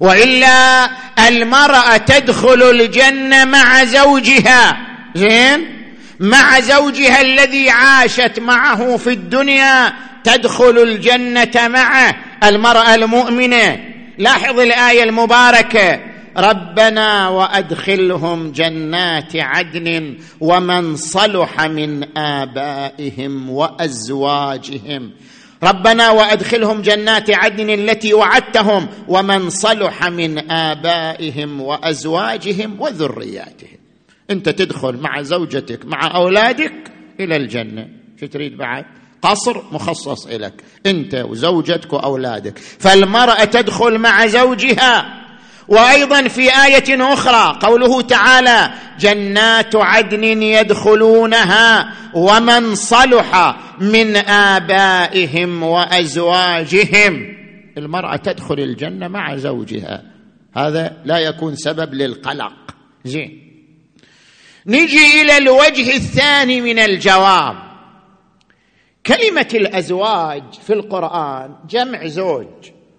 وإلا المرأة تدخل الجنة مع زوجها. زين؟ مع زوجها الذي عاشت معه في الدنيا تدخل الجنة معه. المرأة المؤمنة لاحظ الآية المباركة. ربنا وأدخلهم جنات عدن ومن صلح من آبائهم وأزواجهم. ربنا وأدخلهم جنات عدن التي وعدتهم ومن صلح من آبائهم وأزواجهم وذرياتهم. انت تدخل مع زوجتك مع أولادك إلى الجنة. شو تريد بعد؟ قصر مخصص لك أنت وزوجتك وأولادك. فالمرأة تدخل مع زوجها. وأيضا في آية أخرى قوله تعالى جنات عدن يدخلونها ومن صلح من آبائهم وأزواجهم. المرأة تدخل الجنة مع زوجها. هذا لا يكون سبب للقلق. زين. نجي إلى الوجه الثاني من الجواب. كلمة الأزواج في القرآن جمع زوج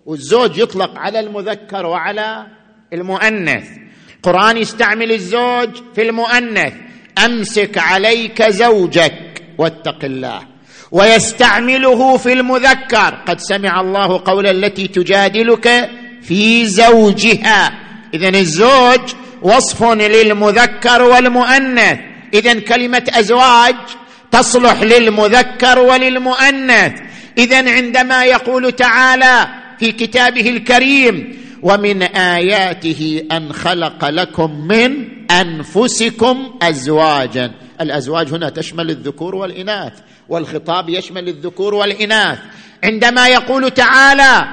والزوج يطلق على المذكر وعلى المؤنث. القران يستعمل الزوج في المؤنث أمسك عليك زوجك واتق الله. ويستعمله في المذكر قد سمع الله قول التي تجادلك في زوجها. اذا الزوج وصف للمذكر والمؤنث. اذا كلمة أزواج تصلح للمذكر وللمؤنث. اذا عندما يقول تعالى في كتابه الكريم ومن آياته أن خلق لكم من أنفسكم أزواجا. الأزواج هنا تشمل الذكور والإناث والخطاب يشمل الذكور والإناث. عندما يقول تعالى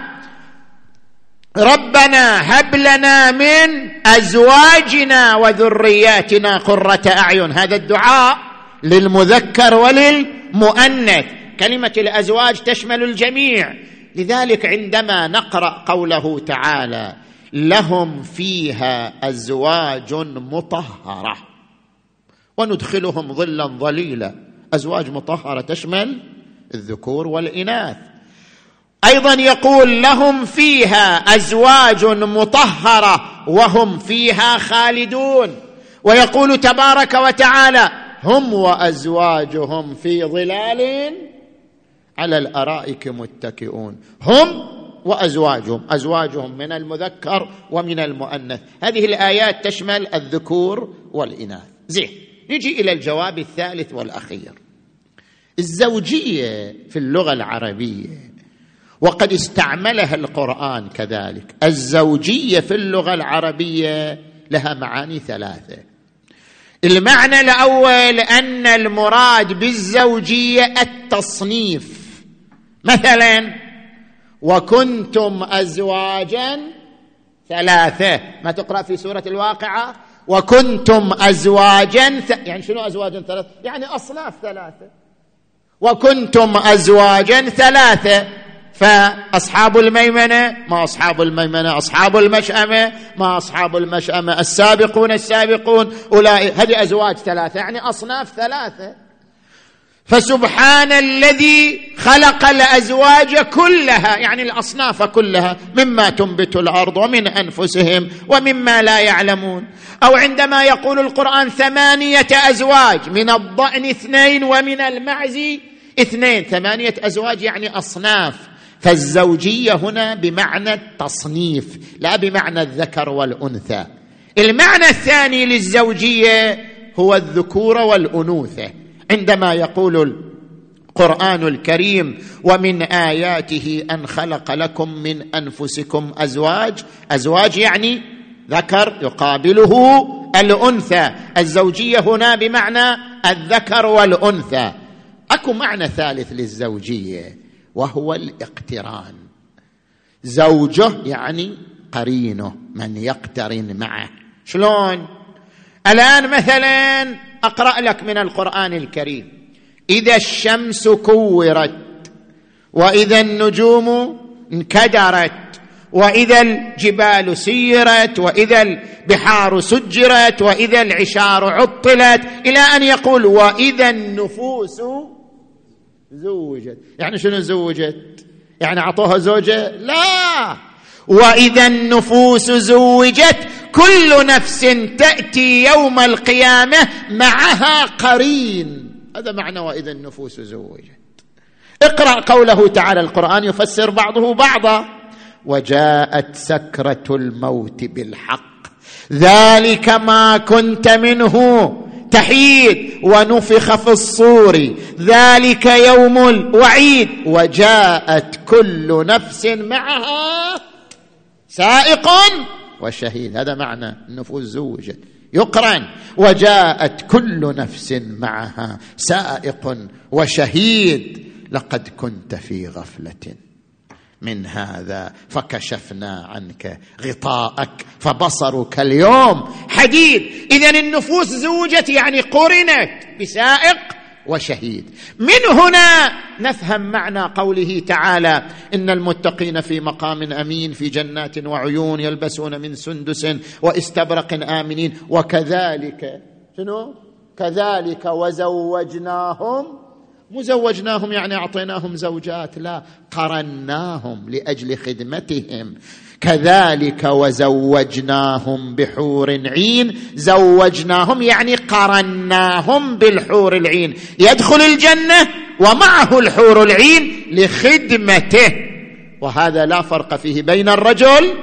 ربنا هب لنا من أزواجنا وذرياتنا قرة أعين. هذا الدعاء للمذكر وللمؤنث. كلمة الأزواج تشمل الجميع. لذلك عندما نقرأ قوله تعالى لهم فيها أزواج مطهرة. وندخلهم ظلا ظليلا. أزواج مطهرة تشمل الذكور والإناث. أيضا يقول لهم فيها أزواج مطهرة وهم فيها خالدون. ويقول تبارك وتعالى هم وأزواجهم في ظلال على الأرائك متكئون. هم وأزواجهم أزواجهم من المذكر ومن المؤنث. هذه الآيات تشمل الذكور والإناث. زين نجي إلى الجواب الثالث والأخير. الزوجية في اللغة العربية وقد استعملها القرآن كذلك. الزوجية في اللغة العربية لها معاني ثلاثة. المعنى الأول أن المراد بالزوجية التصنيف. مثلا وكنتم ازواجا ثلاثة. ما تقرأ في سورة الواقعة؟ وكنتم ازواجا ث... يعني شنو ازواجا ثلاثة؟ يعني أصناف ثلاثة. وكنتم ازواجا ثلاثة. فأصحاب الميمنة ما أصحاب الميمنة أصحاب المشأمة ما أصحاب المشأمة السابقون السابقون أولئك هذه أزواج ثلاثة يعني أصناف ثلاثة. فسبحان الذي خلق الأزواج كلها يعني الأصناف كلها مما تنبت الأرض ومن أنفسهم ومما لا يعلمون. أو عندما يقول القرآن ثمانية أزواج من الضأن اثنين ومن المعز اثنين. ثمانية أزواج يعني أصناف. فالزوجية هنا بمعنى التصنيف لا بمعنى الذكر والأنثى. المعنى الثاني للزوجية هو الذكور والأنوثة. عندما يقول القرآن الكريم ومن آياته أن خلق لكم من أنفسكم أزواج أزواج يعني ذكر يقابله الأنثى. الزوجية هنا بمعنى الذكر والأنثى. أكو معنى ثالث للزوجية. وهو الاقتران. زوجه يعني قرينه من يقترن معه. شلون؟ الآن مثلا أقرأ لك من القرآن الكريم. إذا الشمس كورت وإذا النجوم انكدرت وإذا الجبال سيرت وإذا البحار سجرت وإذا العشار عطلت إلى أن يقول وإذا النفوس زوجت. يعني شنو زوجت؟ يعني أعطوها زوجة؟ لا. وإذا النفوس زوجت كل نفس تأتي يوم القيامة معها قرين. هذا معنى وإذا النفوس زوجت. اقرأ قوله تعالى القرآن يفسر بعضه بعضا. وجاءت سكرة الموت بالحق. ذلك ما كنت منه. تحيد ونفخ في الصور. ذلك يوم الوعيد وجاءت كل نفس معها سائق وشهيد. هذا معنى النفوس زوجت يقرن. وجاءت كل نفس معها سائق وشهيد. لقد كنت في غفلة. من هذا فكشفنا عنك غطاءك فبصرك اليوم حديد. اذا النفوس زوجت يعني قرنت بسائق وشهيد. من هنا نفهم معنى قوله تعالى إن المتقين في مقام أمين في جنات وعيون يلبسون من سندس واستبرق آمنين. وكذلك شنو؟ كذلك وزوجناهم مزوجناهم يعني أعطيناهم زوجات لا قرناهم لأجل خدمتهم. كذلك وزوجناهم بحور عين زوجناهم يعني قرناهم بالحور العين. يدخل الجنة ومعه الحور العين لخدمته. وهذا لا فرق فيه بين الرجل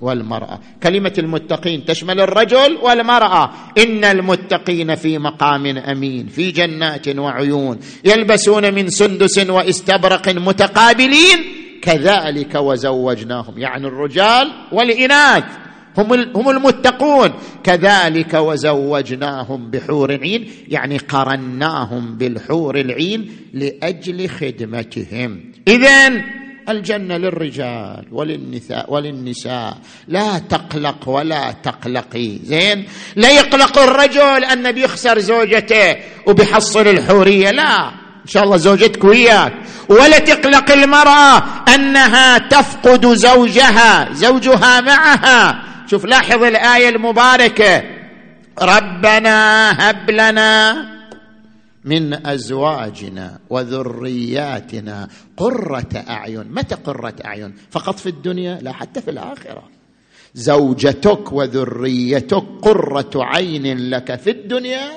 والمرأة. كلمة المتقين تشمل الرجل والمرأة. إن المتقين في مقام أمين في جنات وعيون. يلبسون من سندس واستبرق متقابلين. كذلك وزوجناهم يعني الرجال والإناث. هم هم المتقون. كذلك وزوجناهم بحور عين يعني قرناهم بالحور العين لأجل خدمتهم. اذا الجنة للرجال وللنساء وللنساء. لا تقلق ولا تقلقي. زين؟ لا يقلق الرجل أن بيخسر زوجته وبيحصل الحورية لا. إن شاء الله زوجتك وياك. ولا تقلق المرأة أنها تفقد زوجها زوجها معها. شوف لاحظ الآية المباركة. ربنا هب لنا من أزواجنا وذرياتنا قرة أعين. متى قرة أعين؟ فقط في الدنيا لا حتى في الآخرة. زوجتك وذريتك قرة عين لك في الدنيا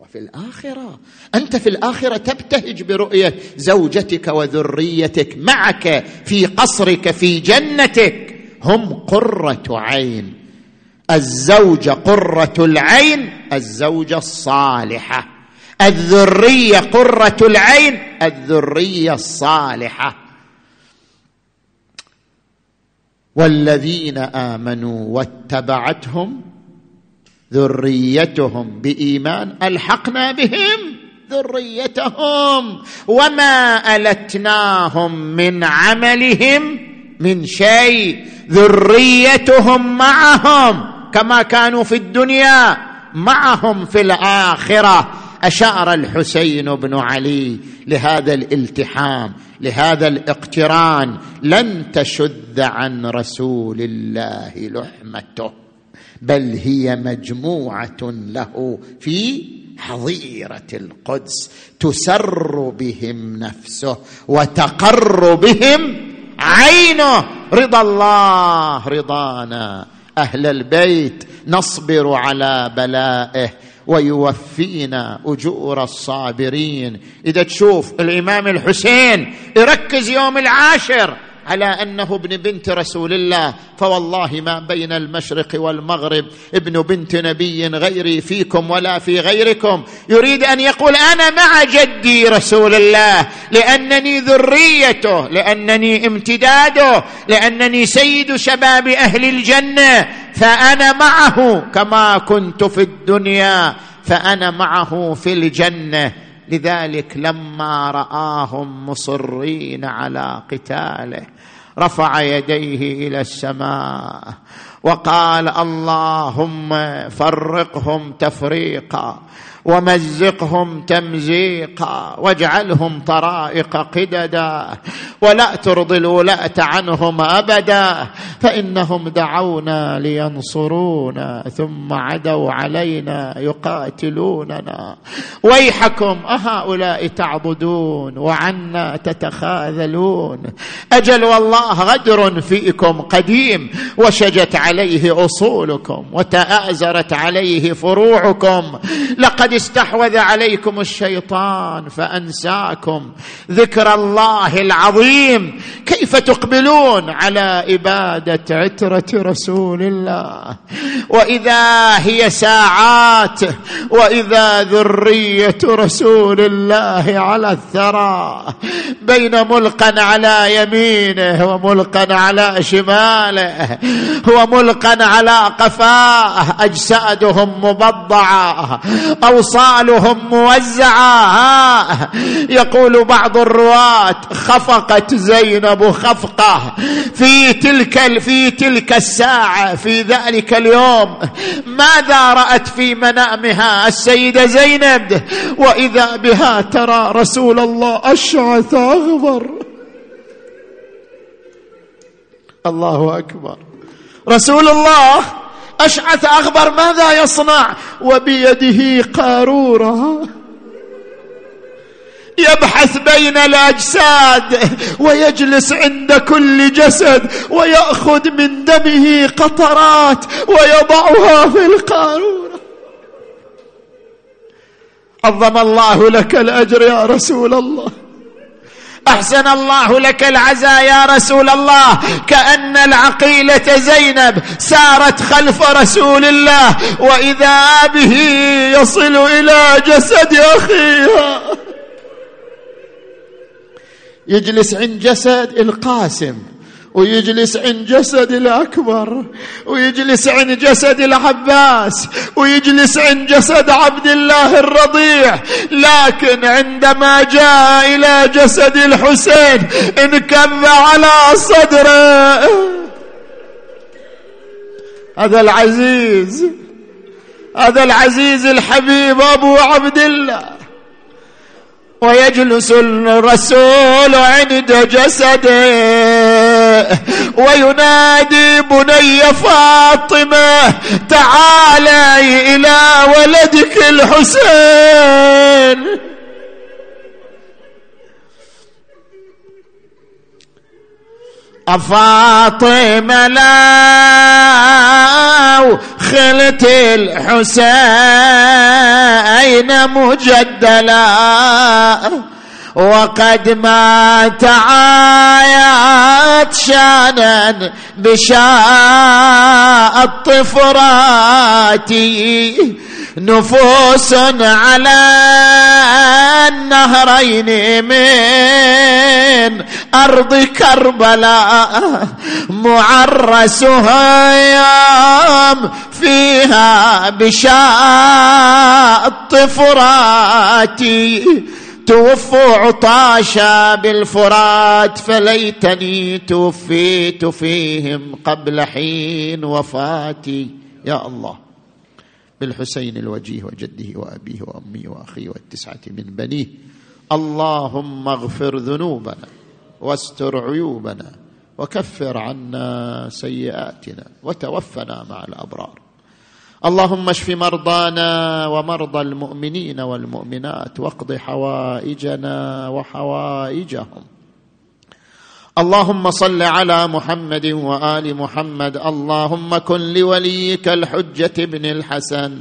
وفي الآخرة. أنت في الآخرة تبتهج برؤية زوجتك وذريتك معك في قصرك في جنتك. هم قرة عين. الزوجه قرة العين الزوجة الصالحة. الذرية قرة العين الذرية الصالحة. والذين آمنوا واتبعتهم ذريتهم بإيمان ألحقنا بهم ذريتهم. وما ألتناهم من عملهم من شيء ذريتهم معهم كما كانوا في الدنيا معهم في الآخرة. أشار الحسين بن علي لهذا الالتحام لهذا الاقتران لن تشد عن رسول الله لحمته بل هي مجموعة له في حظيرة القدس تسر بهم نفسه وتقر بهم عينه. رضا الله رضانا. أهل البيت نصبر على بلائه ويوفينا أجور الصابرين. إذا تشوف الإمام الحسين يركز يوم العاشر على أنه ابن بنت رسول الله فوالله ما بين المشرق والمغرب ابن بنت نبي غيري فيكم ولا في غيركم. يريد أن يقول أنا مع جدي رسول الله لأنني ذريته لأنني امتداده لأنني سيد شباب أهل الجنة. فأنا معه كما كنت في الدنيا فأنا معه في الجنة. لذلك لما رآهم مصرين على قتاله رفع يديه إلى السماء وقال اللهم فرقهم تفريقا ومزقهم تمزيقا واجعلهم طرائق قددا ولا ترضي الولاة عنهم أبدا فإنهم دعونا لينصرونا ثم عدوا علينا يقاتلوننا ويحكم أهؤلاء تعبدون وعنا تتخاذلون أجل والله غدر فيكم قديم وشجت عليه أصولكم وتآزرت عليه فروعكم لقد استحوذ عليكم الشيطان فأنساكم ذكر الله العظيم. كيف تقبلون على اباده عترة رسول الله؟ وإذا هي ساعات وإذا ذرية رسول الله على الثرى بين ملقا على يمينه وملقا على شماله وملقا على قفاه أجسادهم مبضعة أوصالهم موزعة. يقول بعض الرواة خفقت زينب خفقة. في تلك في تلك الساعة في ذلك اليوم ماذا رأت في منامها السيدة زينب؟ وإذا بها ترى رسول الله أشعث أغبر. الله أكبر. رسول الله أشعث اغبر ماذا يصنع؟ وبيده قارورة. يبحث بين الأجساد ويجلس عند كل جسد ويأخذ من دمه قطرات ويضعها في القارورة. عظم الله لك الأجر يا رسول الله. أحسن الله لك العزاء يا رسول الله. كأن العقيلة زينب سارت خلف رسول الله وإذا به يصل إلى جسد أخيها. يجلس عند جسد القاسم. ويجلس عند جسد الأكبر ويجلس عند جسد العباس ويجلس عند جسد عبد الله الرضيع. لكن عندما جاء إلى جسد الحسين انكب على صدره. هذا العزيز هذا العزيز الحبيب أبو عبد الله. ويجلس الرسول عند جسده. وينادي بني فاطمة تعالي إلى ولدك الحسين. أفاطمة لو خلت الحسين مجدلا. وقد مات عايات شانا بشاء الطفرات نفوس على النهرين من أرض كربلاء معرسها يوم فيها بشاء الطفرات توفوا عطاشا بالفرات فليتني توفيت فيهم قبل حين وفاتي. يا الله. بالحسين الوجيه وجده وأبيه وأمه وأخيه والتسعة من بنيه. اللهم اغفر ذنوبنا واستر عيوبنا وكفر عنا سيئاتنا وتوفنا مع الأبرار. اللهم اشف مرضانا ومرضى المؤمنين والمؤمنات واقض حوائجنا وحوائجهم. اللهم صل على محمد وآل محمد. اللهم كن لوليك الحجة بن الحسن.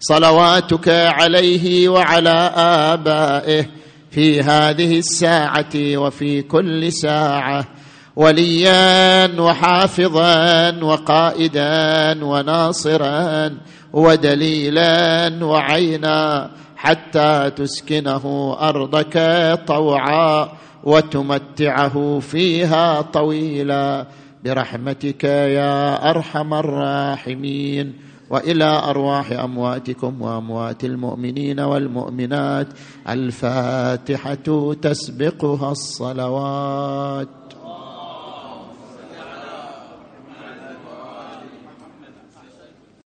صلواتك عليه وعلى آبائه في هذه الساعة وفي كل ساعة. وليا وحافظا وقائدا وناصرا ودليلا وعينا حتى تسكنه أرضك طوعا وتمتعه فيها طويلا برحمتك يا أرحم الراحمين وإلى أرواح أمواتكم وأموات المؤمنين والمؤمنات الفاتحة تسبقها الصلوات.